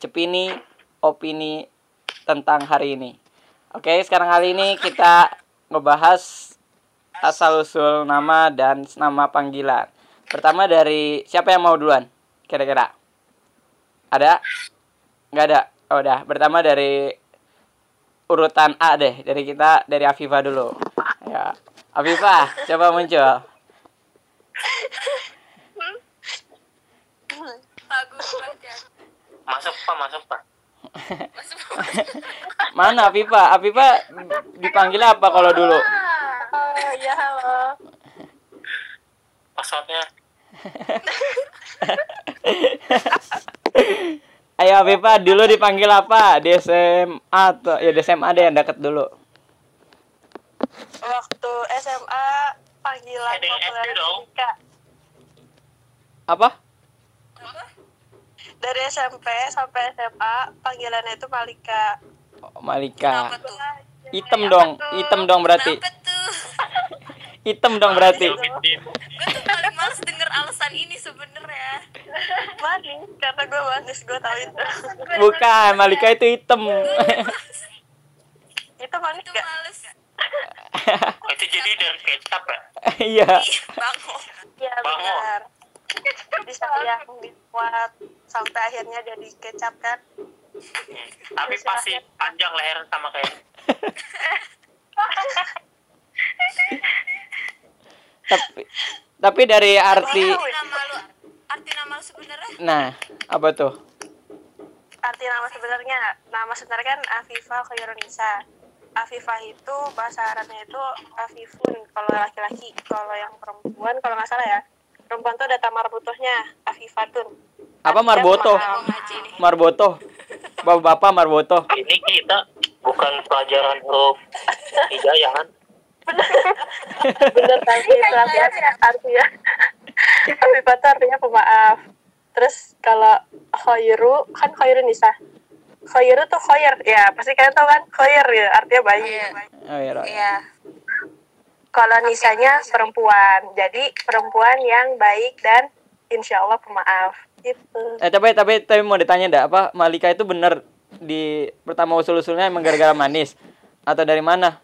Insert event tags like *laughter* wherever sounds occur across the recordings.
Cepini opini tentang hari ini. Oke, sekarang kali ini kita ngebahas asal usul nama dan nama panggilan. Pertama dari siapa yang mau duluan? Kira-kira? Ada? Nggak ada. Oh, udah. Pertama dari urutan A deh. Dari kita dari Afifa dulu. Ya. Afifa, coba muncul. bagus banget Masuk pak, masuk pak. *laughs* Mana Afifa? Afifa dipanggil apa kalau dulu? Oh, iya halo. Passwordnya *laughs* Ayo Afifa dulu dipanggil apa? Di SMA atau ya di SMA deh yang deket dulu. Waktu SMA panggilan populer. Apa? Dari SMP sampai SMA panggilannya itu Malika. Oh, Malika. Hitam dong, *laughs* hitam dong berarti. Hitam dong berarti. Gue tuh paling males denger alasan ini sebenernya. Manis, karena gue manis, gue tahu itu. Bukan, Malika itu hitam. itu manis Itu gak? males. Itu jadi dari kecap ya? *laughs* Iya. Ih, bangun. Iya benar. Bisa yang dibuat sampai akhirnya jadi kecap kan? Hmm. Tapi pasti panjang leher sama kayak Tapi tapi dari arti Arti nama lu, arti nama lu sebenarnya? Nah, apa tuh? Arti nama sebenarnya, nama sebenarnya kan Afifah Khairunisa. Afifah itu bahasa Arabnya itu Afifun kalau laki-laki, kalau yang perempuan kalau nggak salah ya. Perempuan tuh ada tamar butuhnya Afifatun. Apa marboto? Ngaji nih. Marboto. Bapak-bapak marboto. ini kita bukan pelajaran huruf hijayah kan? Bener *laughs* tapi itu artinya tuh artinya pemaaf. Terus kalau khairu kan khairu nisa. Khairu tuh khair ya pasti kalian tahu kan khair ya artinya baik. Iya. Oh, iya. Iya. Kalau nisanya perempuan, jadi perempuan yang baik dan insya Allah pemaaf. Gitu. Eh tapi tapi tapi mau ditanya dah apa Malika itu bener di pertama usul-usulnya emang gara-gara manis atau dari mana?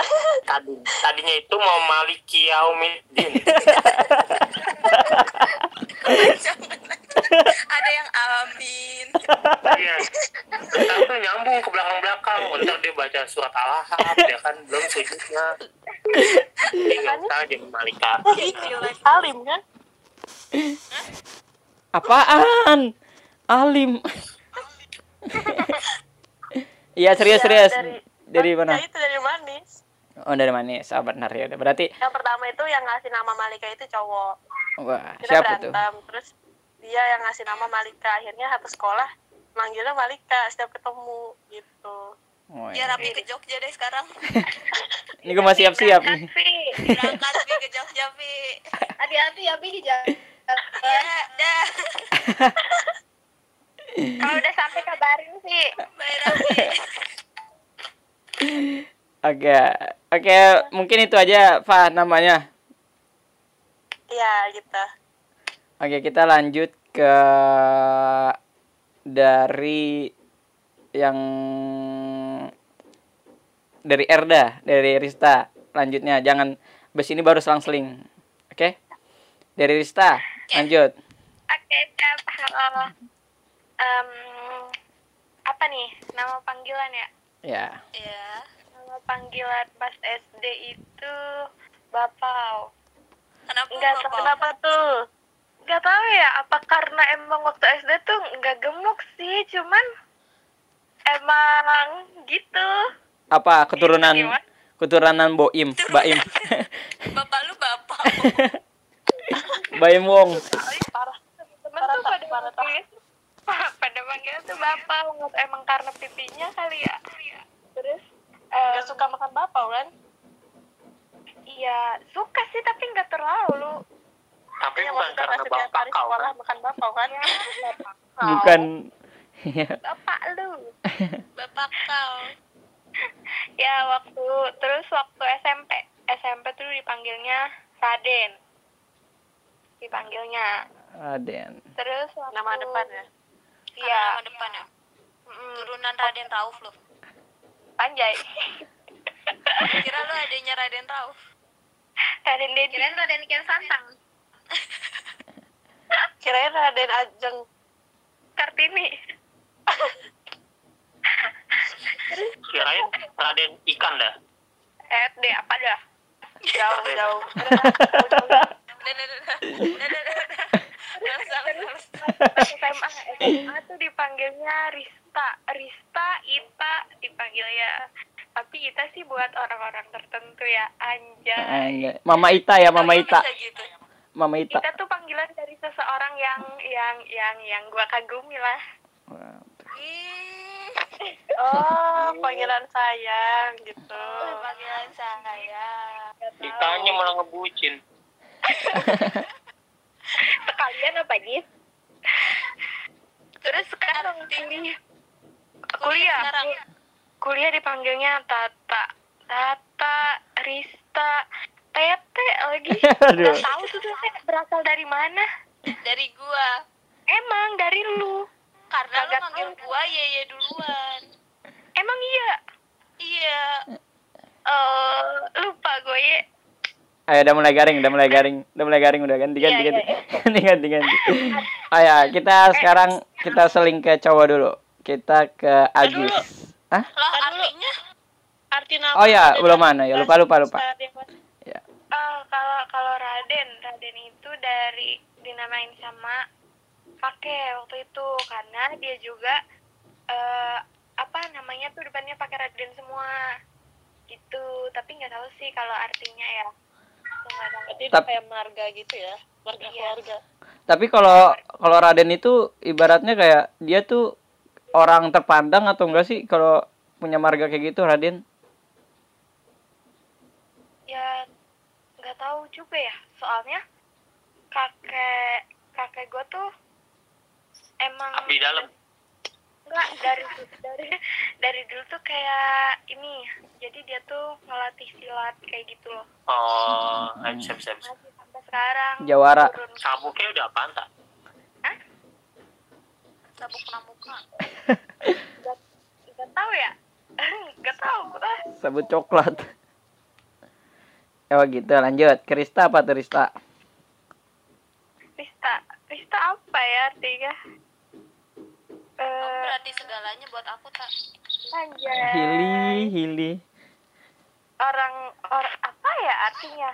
*laughs* Tadi, tadinya itu mau Maliki Yaumiddin. *laughs* Ada yang amin. Iya. Ntar tuh nyambung ke belakang-belakang. Ntar dia baca surat Al-Ahab, ya kan belum sujudnya. Tinggal saja Malika. Alim kan? Apaan? Alim. Iya serius serius. dari- Dari Ya mana? itu dari manis. Oh dari manis. Oh benar ya. Berarti Yang pertama itu yang ngasih nama Malika itu cowok. wah Kita siapa tuh? berantem. Terus dia yang ngasih nama Malika. Akhirnya satu sekolah manggilnya Malika setiap ketemu gitu. Oh, Ya iya. rapi ke Jogja deh sekarang. *laughs* Ini gue masih siap-siap nih. Berangkat Pi, ke Jogja Pi. Hati-hati ya Pi di jalan. Ya, dah. *laughs* Kalau udah sampai kabarin sih. Bye Rapi. Oke, oke, mungkin itu aja, Fa, namanya. Iya gitu. Oke, kita lanjut ke dari yang dari Erda, dari Rista. Lanjutnya, jangan bes ini baru selang-seling. Oke? Dari Rista, lanjut. Oke, siap. Halo. Em, apa nih nama panggilan ya? Ya. Ya. Nama panggilan pas SD itu Bapau. Kenapa Enggak Bapak? kenapa tuh. Enggak tahu ya, apa karena emang waktu SD tuh enggak gemuk sih, cuman emang gitu. Apa keturunan Gimana? keturunan Boim, Baim. *laughs* Bapak lu bapak. *laughs* Baim Wong. Parah. Tuh pada Parah, *laughs* pada manggil tuh Bapau, emang karena pipinya kali ya. Terus em, Gak suka makan bapau kan? Iya, suka sih tapi nggak terlalu. Tapi Yang bukan karena bapak kau sekolah kan? makan bapau kan? Bukan Bapak *laughs* lu. *laughs* Bapak kau. *laughs* Ya waktu terus waktu SMP SMP tuh dipanggilnya Raden. Dipanggilnya Raden. Terus waktu, Nama depan ya. Iya. Nama depan ya. mm, Turunan Raden Rauf loh. Panjai. Kira lu adanya Raden Rauf. Raden Dedi. Kirain Raden Kian Santang. Kirain Raden Ajeng. Kartini. Kirain Raden ikan dah. SD apa dah? Jauh, jauh. SMA, SMA tuh dipanggilnya Rista, Rista, Ita dipanggilnya. Tapi Ita sih buat orang-orang tertentu ya, anjay. Anjay. Mama Ita ya, Mama Ita. gitu? Mama Ita. Ita tuh panggilan dari seseorang yang yang yang yang gua kagumi lah. Ih, Oh, panggilan sayang gitu. panggilan saya. Ditanya malah ngebucin. *laughs* Sekalian apa Gis? Terus sekarang kuliah, kuliah, sekarang. kuliah dipanggilnya Tata, Tata, Rista, Tete lagi. *laughs* Aduh. Gak tahu tuh Tete berasal dari mana. Dari gua. Emang dari lu. Karena lu Kagak manggil tahu. gua Yeye duluan. Emang iya. Iya. Eh, lupa gue ya. Ayo udah mulai garing, udah mulai garing, udah mulai garing udah ganti ganti Iya, ganti. iya, Ganti ganti ganti. *laughs* Ayo kita sekarang kita seling ke cowok dulu. Kita ke Agis. Hah? Lah artinya Arti nama Oh ya, belum mana ya. Lupa lupa lupa. Ya. Eh, kalau kalau Raden, Raden itu dari dinamain sama pakai waktu itu karena dia juga eh apa namanya tuh depannya pakai Raden semua gitu tapi nggak tahu sih kalau artinya ya. Berarti Tap- kayak marga gitu ya. Marga Iya. keluarga. Tapi kalau kalau Raden itu ibaratnya kayak dia tuh orang terpandang atau enggak sih kalau punya marga kayak gitu Raden? ya nggak tahu juga ya soalnya kakek kakek gue tuh emang Abdi dalam. Enggak, dari dari dari dulu tuh kayak ini. Jadi dia tuh ngelatih silat kayak gitu loh. Oh, siap siap. siap. Masih sampai sekarang. Jawara. turun. Sabuknya udah apaan tak? sabuk pramuka. *laughs* Nggak nggak tahu ya. *laughs* Nggak tahu gua. Sabut coklat. Ya gitu lanjut. Krista apa tuh Rista? Rista, Rista apa ya artinya? Eh, berarti segalanya buat aku tak. anjay. Hili, Hili. Orang orang apa ya artinya?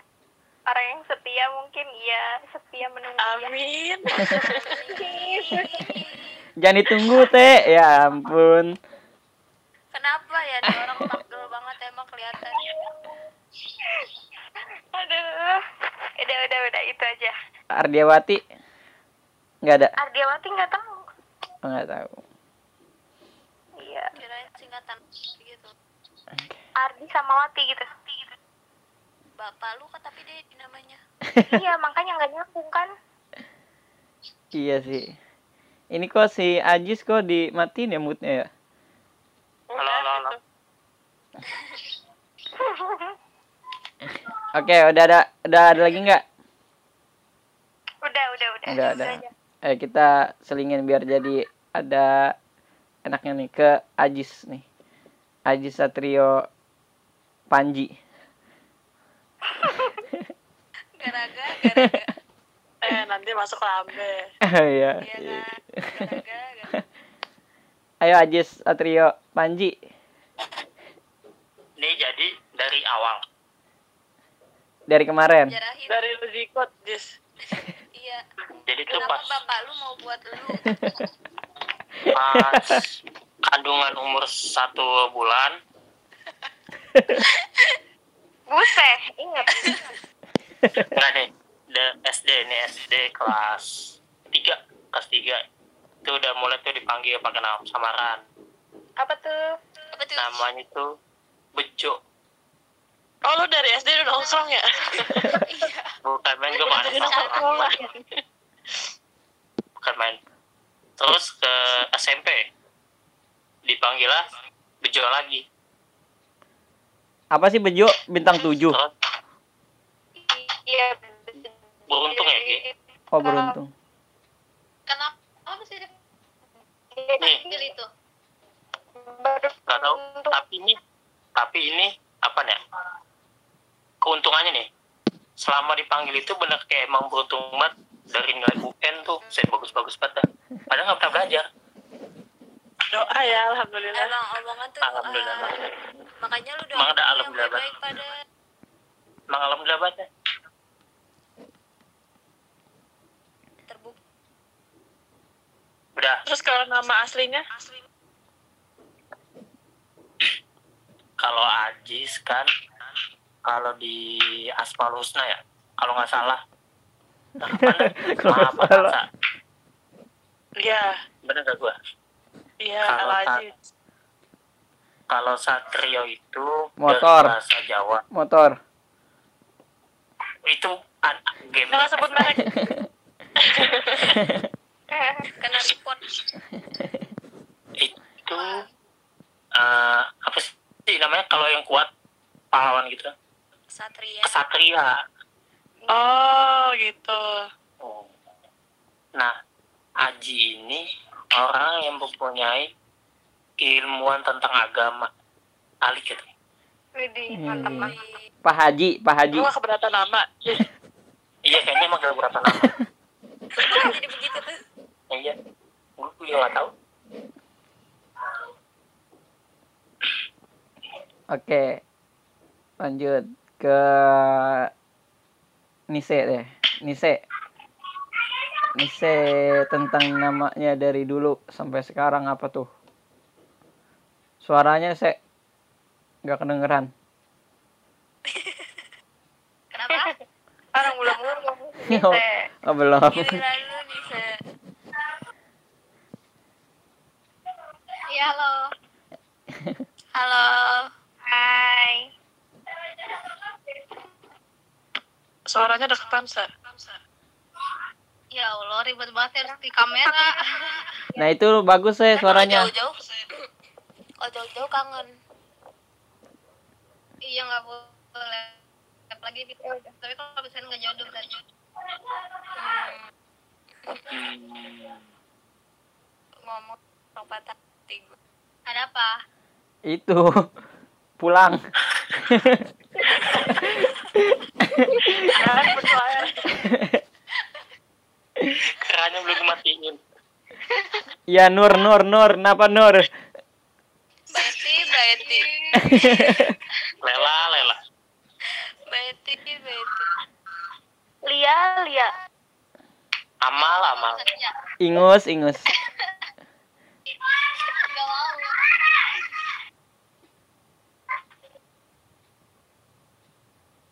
Orang yang setia mungkin iya, setia menunggu dia. Amin. *laughs* Jangan ditunggu teh. Ya ampun. Kenapa ya orang pagel banget emang kelihatan. Aduh. Udah, udah, udah itu aja. Ardiawati? Nggak ada. Ardiawati nggak tahu. Oh, nggak tahu. Iya. Kirain singkatan gitu. Ardi sama Wati gitu. Bapak lu kan tapi dia namanya. *laughs* iya, makanya nggak nyambung kan? Iya sih. Ini kok si Ajis kok dimatiin ya moodnya ya? Halo, halo, halo. *laughs* Oke, udah ada udah ada lagi nggak? Udah, udah, udah. Udah ada. aja. Eh kita selingin biar jadi ada enaknya nih ke Ajis nih. Ajis Satrio Panji. Garaga, garaga. *laughs* Eh, nanti masuk lambe. Iya. Iya kan? Garaga, garaga. Ayo Ajis Satrio Panji. Ini jadi dari awal. Dari kemarin. Jarahin. Dari lu zikot, Jis. *laughs* Iya. Jadi tuh Kenapa pas bapak lu mau buat lu? *laughs* pas kandungan umur satu bulan *laughs* Buset, ingat. enggak nih de- SD ini SD kelas 3 kelas 3 itu udah mulai tuh dipanggil pakai nama samaran Apa tuh? Apa tuh? namanya tuh Bejo Oh lu dari SD udah nongkrong ya? Iya. *laughs* Bukan main gue main nongkrong. Bukan main. Terus ke SMP dipanggil lah bejo lagi. Apa sih bejo bintang tujuh? Iya. Beruntung ya Ki? Oh beruntung. Kenapa? Apa sih? dipanggil Itu. Gak tahu. Tapi ini, tapi ini apa nih? Ya? Selama dipanggil itu bener kayak emang beruntung banget dari nilai UN tuh saya bagus-bagus banget dah. padahal nggak pernah belajar Doa ya, alhamdulillah. emang omongan tuh alhamdulillah ah, makanya lu Emang ada alhamdulillah, baik-baik pada emang alhamdulillah banget ya. terbukti udah Terus kalau nama aslinya? kalau Ajis kan kalau di Asmaul Husna ya kalau nggak salah *laughs* Maaf, nggak salah. Iya, bener gak gua iya Kalau Al-Aziz. kalau Satrio itu Motor. bahasa Jawa Motor. itu an- game Jangan sebut merek. *laughs* kena report itu eh, apa sih namanya kalau yang kuat pahlawan gitu kesatria Oh, gitu. Oh. nah Aji ini orang yang mempunyai keilmuan tentang agama alik gitu Widih, Hmm. mantap lah. Pak Haji, Pak Haji. Lu gak keberatan nama? iya kayaknya emang berapa nama jadi begitu tuh iya gue juga gak tahu Oke. Lanjut ke Nise deh. Nise. Nise tentang namanya dari dulu sampai sekarang apa tuh? Suaranya se nggak kedengeran. kenapa Orang belum ngomong. *laughs* Oh, oh, belum. Iya, halo. *laughs* halo Hai. Suaranya deketan, Sa. Ya Allah, ribet banget harus di kamera. Nah itu bagus sih suaranya. jauh-jauh kalau jauh-jauh kangen iya, nggak boleh. Lagi di Tapi kalau misalnya nggak jodoh, bisa jodoh. ngomong sok patah hati gue Ada apa? Itu pulang. *laughs* Jangan kerannya belum dimatiin. Ya Nur Nur Nur, kenapa Nur? Betty Betty lela lela. Betty Betty Lia, Lia. amal amal. Maksudnya, Ingus Ingus. nggak mau.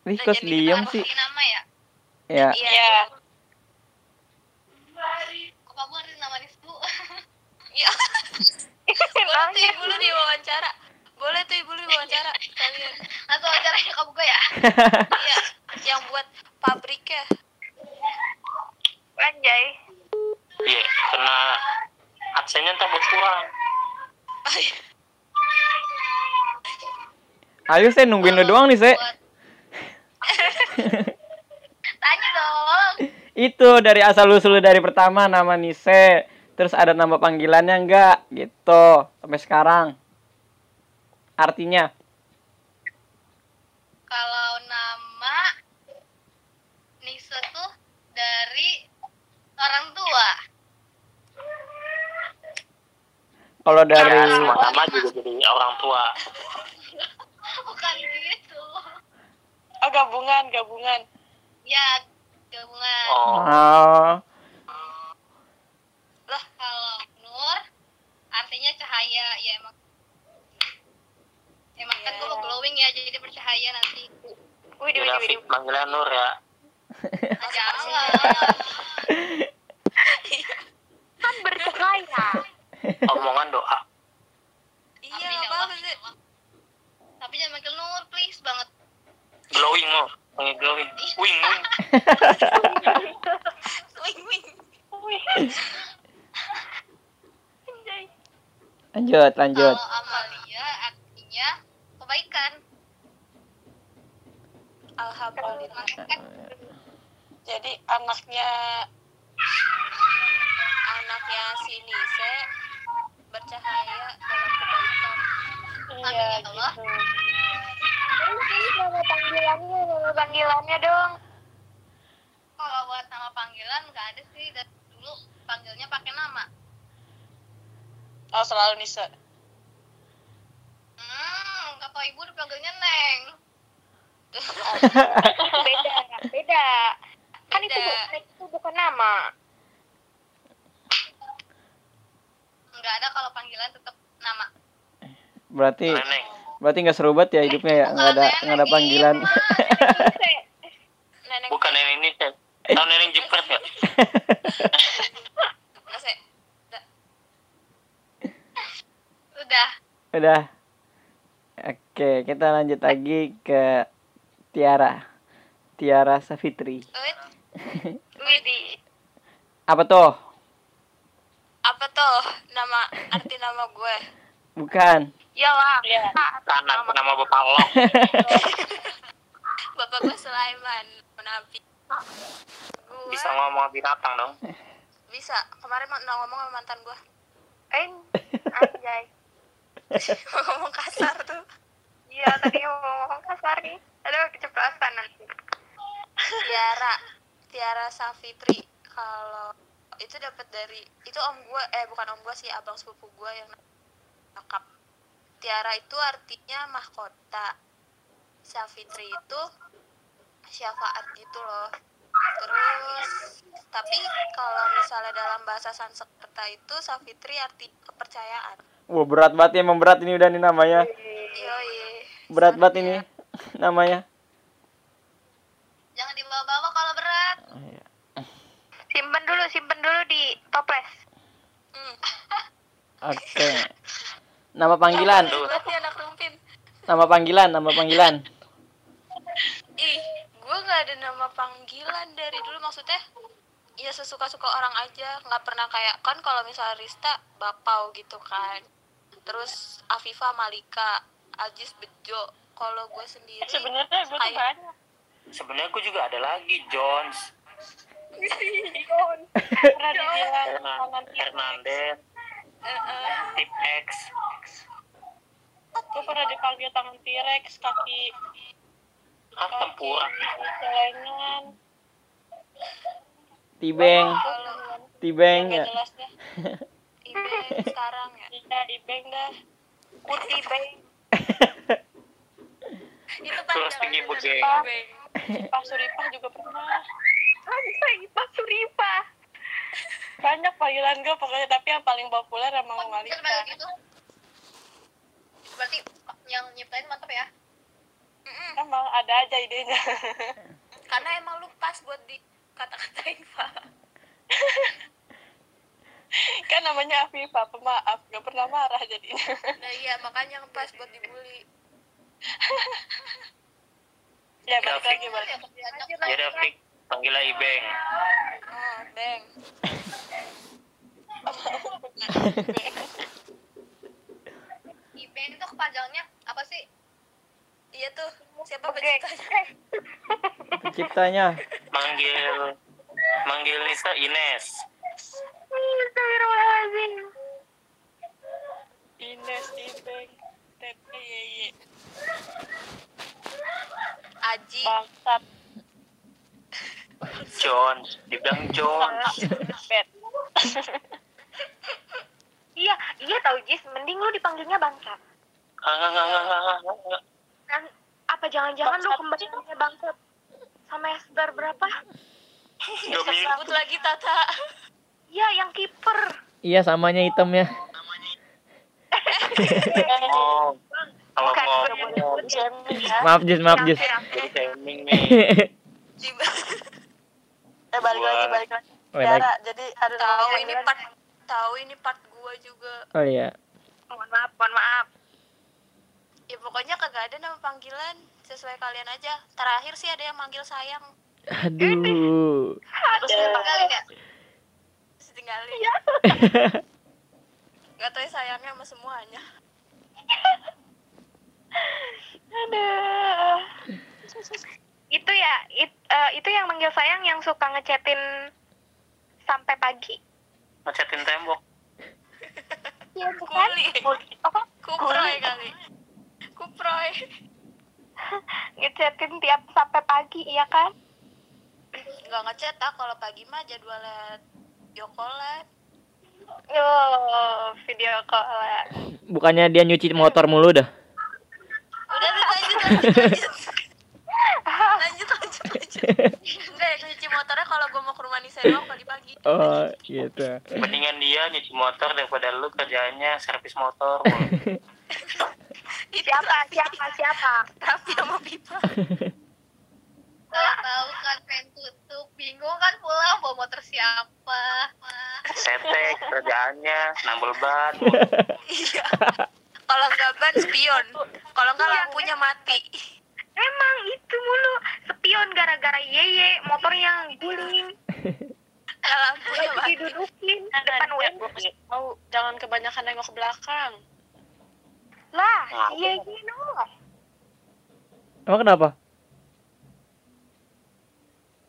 Wih kok diem sih? Nama ya? Ya. iya Kok kamu harus nama Nisbu? *laughs* iya *laughs* boleh tuh ibu lu diwawancara boleh tuh ibu lu diwawancara kalian Atau acaranya kamu gue ya? *laughs* iya yang buat pabriknya Anjay. iya kena adsennya ntar berkurang Ayo saya nungguin lu doang nih saya. Buat- Tanya dong. Itu dari asal usul dari pertama nama Nise, terus ada nama panggilannya enggak gitu sampai sekarang. Artinya Kalau nama Nisa tuh dari orang tua. kalau ya, dari semua nama juga jadi orang tua *laughs* Bukan gitu. Oh, gabungan, gabungan. Ya, gabungan. oh oh, Lah, kalau Nur artinya cahaya ya emang. Emang kan gue glowing ya, jadi bercahaya nanti. Wih, di Udah fit manggilnya Nur ya jangan. *laughs* Kan bercahaya. omongan doa iya ya apa sih Tapi jangan manggil Nur, please banget. glowing Nur glowing wing wing wing *laughs* wing lanjut lanjut. Kalau Amalia artinya kebaikan. alhamdulillah Kan Jadi anaknya anaknya si Nise bercahaya dalam kebaikan Amin iya ya Allah. gitu nama panggilannya nama panggilannya dong. Kalau buat nama panggilan nggak ada sih. Dari dulu panggilnya pakai nama. Oh selalu Nisa. Hmm kata ibu dipanggilnya Neng. Beda beda. Kan itu bukan itu bukan nama. Nggak ada kalau panggilan tetap nama. Berarti Neneng berarti nggak seru banget ya hidupnya ya nggak ada nggak ada panggilan. Bukan neneng ini, Teh. Tahu neneng jepret Se. Udah. Udah. Oke, kita lanjut lagi ke Tiara. Tiara. Widi. Apa tuh? Apa tuh nama arti nama gue? Bukan. Iyalah. Iya. Anak nama bapak lo. *laughs* Bapak gue Sulaiman. Menapi. Gue Bisa ngomong binatang dong. bisa. Kemarin mau ngomong sama mantan gue. Eh, anjay. *laughs* Mau ngomong kasar tuh. Iya, tadi mau ngomong kasar nih. Aduh, keceplosan nanti. Tiara. Tiara Savitri. Kalau itu dapat dari itu om gue eh bukan om gue sih abang sepupu gue yang lengkap Tiara itu artinya mahkota Savitri itu syafaat gitu loh terus tapi kalau misalnya dalam bahasa Sanskerta itu Savitri arti kepercayaan Wah berat banget ya emang berat ini udah nih namanya. yoi Berat banget ini *laughs* namanya. jangan dibawa-bawa kalau berat Simpen dulu, simpen dulu di toples. hmm. Oke. *laughs* Nama panggilan. Nama panggilan, nama panggilan. ih gue nggak ada nama panggilan dari dulu maksudnya ya sesuka-suka orang aja nggak pernah kayak kan kalau misalnya Rista Bapau gitu kan terus Afifa Malika Ajis Bejo kalau gue sendiri Sebenarnya gue tuh Kayak- banyak. Sebenarnya aku juga ada lagi Jones, kiri. Hernandez, eh, eh, Tip X. Gue pernah dipanggil tangan T-Rex, kaki Ah, tempura. celengan. Tibeng, Tibeng ya. jelas deh. Ibeng *laughs* sekarang ya Iya, Ibeng dah. Kuti Beng. itu Terus tinggi. Ibeng. Pak Suripah juga pernah. Anjay, Pak Suripah. Banyak panggilan gue pokoknya, tapi yang paling populer emang Malika. Kenapa gitu berarti yang nyiptain mantep ya Emang ada aja idenya. *laughs* karena emang lu pas buat di kata-katain pak *laughs* kan namanya Afifah, pemaaf. Gak pernah marah jadinya. *laughs* nah iya makanya yang pas buat dibully ya, balik lagi, balik. Ya udah, Fik. Panggilnya Ibeng. oh beng Ibeng itu kepanjangnya apa sih? Iya tuh, siapa Oke. penciptanya? *laughs* Ciptanya. Manggil manggil Nisa Ines. Astagfirullahaladzim. Ines, Ibeng, Yeye, Aji, Bangsat, *laughs* Jones, dibilang Jones. *laughs* Iya, iya tau Jis, mending lu dipanggilnya bangsat. Ah, apa jangan-jangan lu Bangsat. kembalinya bangsat semester berapa? Dua minggu. sebut lagi Tata. Iya, yang kiper. Iya samanya hitamnya. Oh, kalau mau ya. Maaf Jus, maaf Jus. nih. *laughs* Eh, balik lagi, balik lagi. Tiara, jadi ada tahu ini part tahu ini part gua juga. Oh iya. Mohon maaf, mohon maaf. Ya pokoknya kagak ada nama panggilan sesuai kalian aja. Terakhir sih ada yang manggil sayang. Aduh. Terus ditinggalin ya? Terus tinggalin. Gak tau ya sayangnya sama semuanya. Aduh. itu ya, it, eh, itu yang manggil sayang yang suka ngechatin sampai pagi. Ngecatin tembok. Iya, *laughs* bukan? Kuli. Apa? Kuproy kali. Kuproy. *laughs* Ngechatin tiap sampai pagi, iya kan? Gak ngechat ah kalau pagi mah jadwalnya video callan Oh, video call. Bukannya dia nyuci motor mulu dah. udah lanjut lanjut *laughs* lanjut lanjut lanjut lanjut enggak *laughs* cuci motornya kalau gue mau ke rumah Nisa doang pagi-pagi Oh, gitu. Mendingan dia nyuci motor daripada lu kerjaannya servis motor. Siapa? Siapa? Siapa? Raffi sama Pipa tahu kan pengen tutup bingung kan pulang bawa motor siapa Setek kerjaannya nambel ban. iya kalau nggak ban spion kalau nggak lampunya mati Emang itu mulu spion gara-gara yeye motor yang guling. Kalau lampunya Lagi mati didudukin depan. Mau jangan kebanyakan nengok ke belakang. Lah, Nah, iya gitu. Emang kenapa?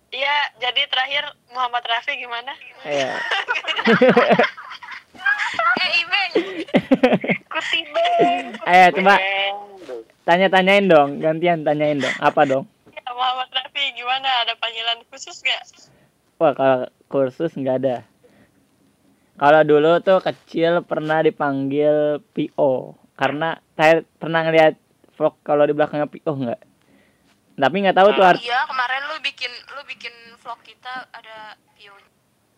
Iya, jadi terakhir Muhammad Rafi gimana? Iya. *laughs* eh Imeng Kutibeng. Ayo coba tanya-tanyain dong, gantian tanyain dong. Apa dong? Ya, Muhammad Rafi gimana? Ada panggilan khusus gak? Wah, kalau kursus nggak ada. Kalau dulu tuh kecil pernah dipanggil PO karena saya pernah ngeliat vlog kalau di belakangnya PO nggak. Tapi nggak tahu tuh art. iya kemarin lu bikin lu bikin vlog kita ada Pio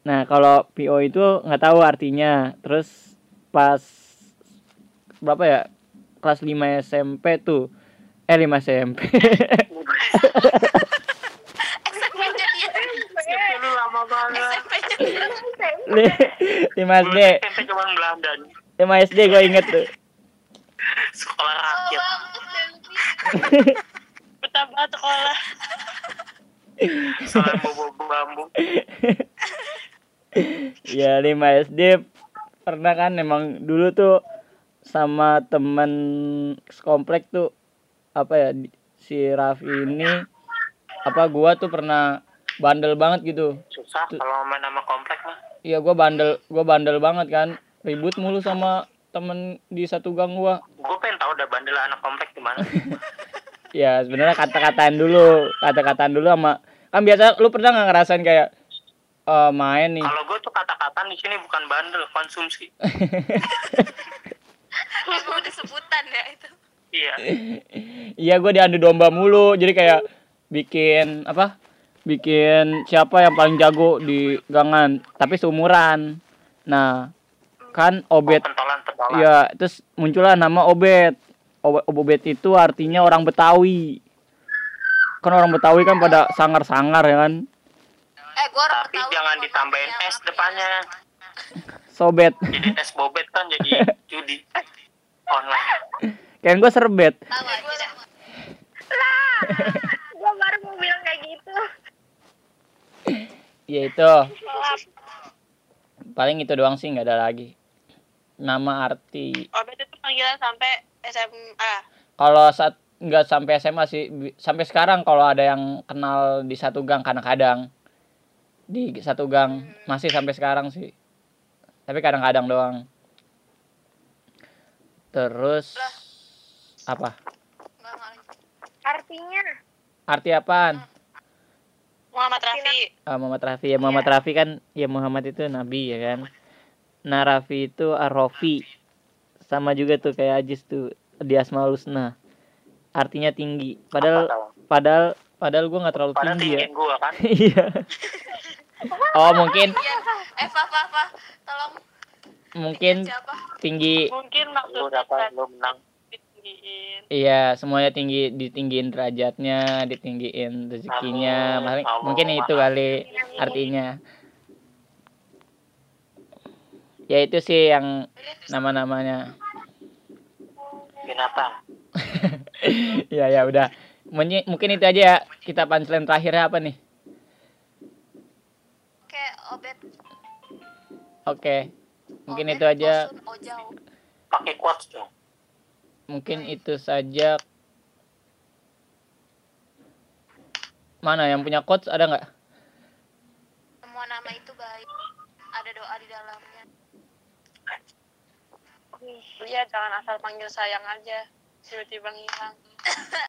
Nah, kalau PO itu nggak tahu artinya. Terus pas berapa ya? Kelas 5 SMP tuh. Eh 5 SMP. SMP-nya *laughs* dia Lu lama banget. SMP-nya dia *laughs* 5 SD. SMP cuma Belanda. 5 SD gue inget tuh. *laughs* Sekolah rakyat. Betah banget sekolah. Sekolah bobo bambu. ya 5 SD pernah kan emang dulu tuh sama temen sekomplek tuh apa ya si Raffi ini apa gua tuh pernah bandel banget gitu Susah kalau main nama komplek mah. iya gua bandel gua bandel banget kan ribut mulu sama temen di satu gang gua Gue pengen tahu udah bandel anak komplek di mana. *laughs* ya sebenarnya kata-kataan dulu kata-kataan dulu sama kan biasa lu pernah nggak ngerasain kayak eh, main nih Kalau gue tuh kata-kata di sini bukan bandel, konsumsi. *laughs* emang udah sebutan ya itu Iya. *laughs* Iya gue diadu domba mulu jadi kayak bikin apa bikin siapa yang paling jago di gangan tapi seumuran nah kan obet Pentolan pentolan. ya terus muncullah nama obet obet, obet itu artinya orang betawi. Kan orang betawi kan pada sangar-sangar ya kan? Eh gua orang Tapi Betawi, jangan ditambahin ya, Mas. depannya. sobet. Jadi tes bobet kan jadi *laughs* judi. Online. kan gue serbet. Lah, gua baru mau bilang kayak gitu. ya itu paling itu doang sih nggak ada lagi nama arti. Obet itu panggilan sampai SMA. kalau saat nggak sampai SMA sih sampai sekarang kalau ada yang kenal di satu gang kadang-kadang di satu gang masih sampai sekarang sih. Tapi kadang-kadang doang. Terus apa? Nggak lanjut. Artinya, arti apaan? Muhammad Rafi. Ah, Muhammad Rafi. Ya Muhammad Rafi kan ya Muhammad itu nabi ya kan? nah Rafi itu Arofi sama juga tuh kayak Ajis tuh di Asmaul Husna. Artinya tinggi. Padahal padahal padahal gue nggak terlalu Padahal tinggi ya. kan. *laughs* iya. Oh mungkin Iya. eh Fa Fa Fa tolong. Mungkin siapa? tinggi Mungkin Lu maksudnya dapat lu menang. ditinggiin. iya semuanya tinggi ditinggiin derajatnya ditinggiin rezekinya. Paling- mungkin itu kali artinya ya itu sih yang nama-namanya. Binatang. *laughs* ya ya udah. Mungkin- mungkin itu aja ya kita punchline terakhirnya apa nih? Oke obet oke mungkin Obet, itu aja. Pakai quotes dong. mungkin itu saja. Mana yang punya quotes ada nggak? Semua nama itu baik. Ada doa di dalamnya Iya, jangan asal panggil sayang aja. Tiba-tiba ngilang. *laughs*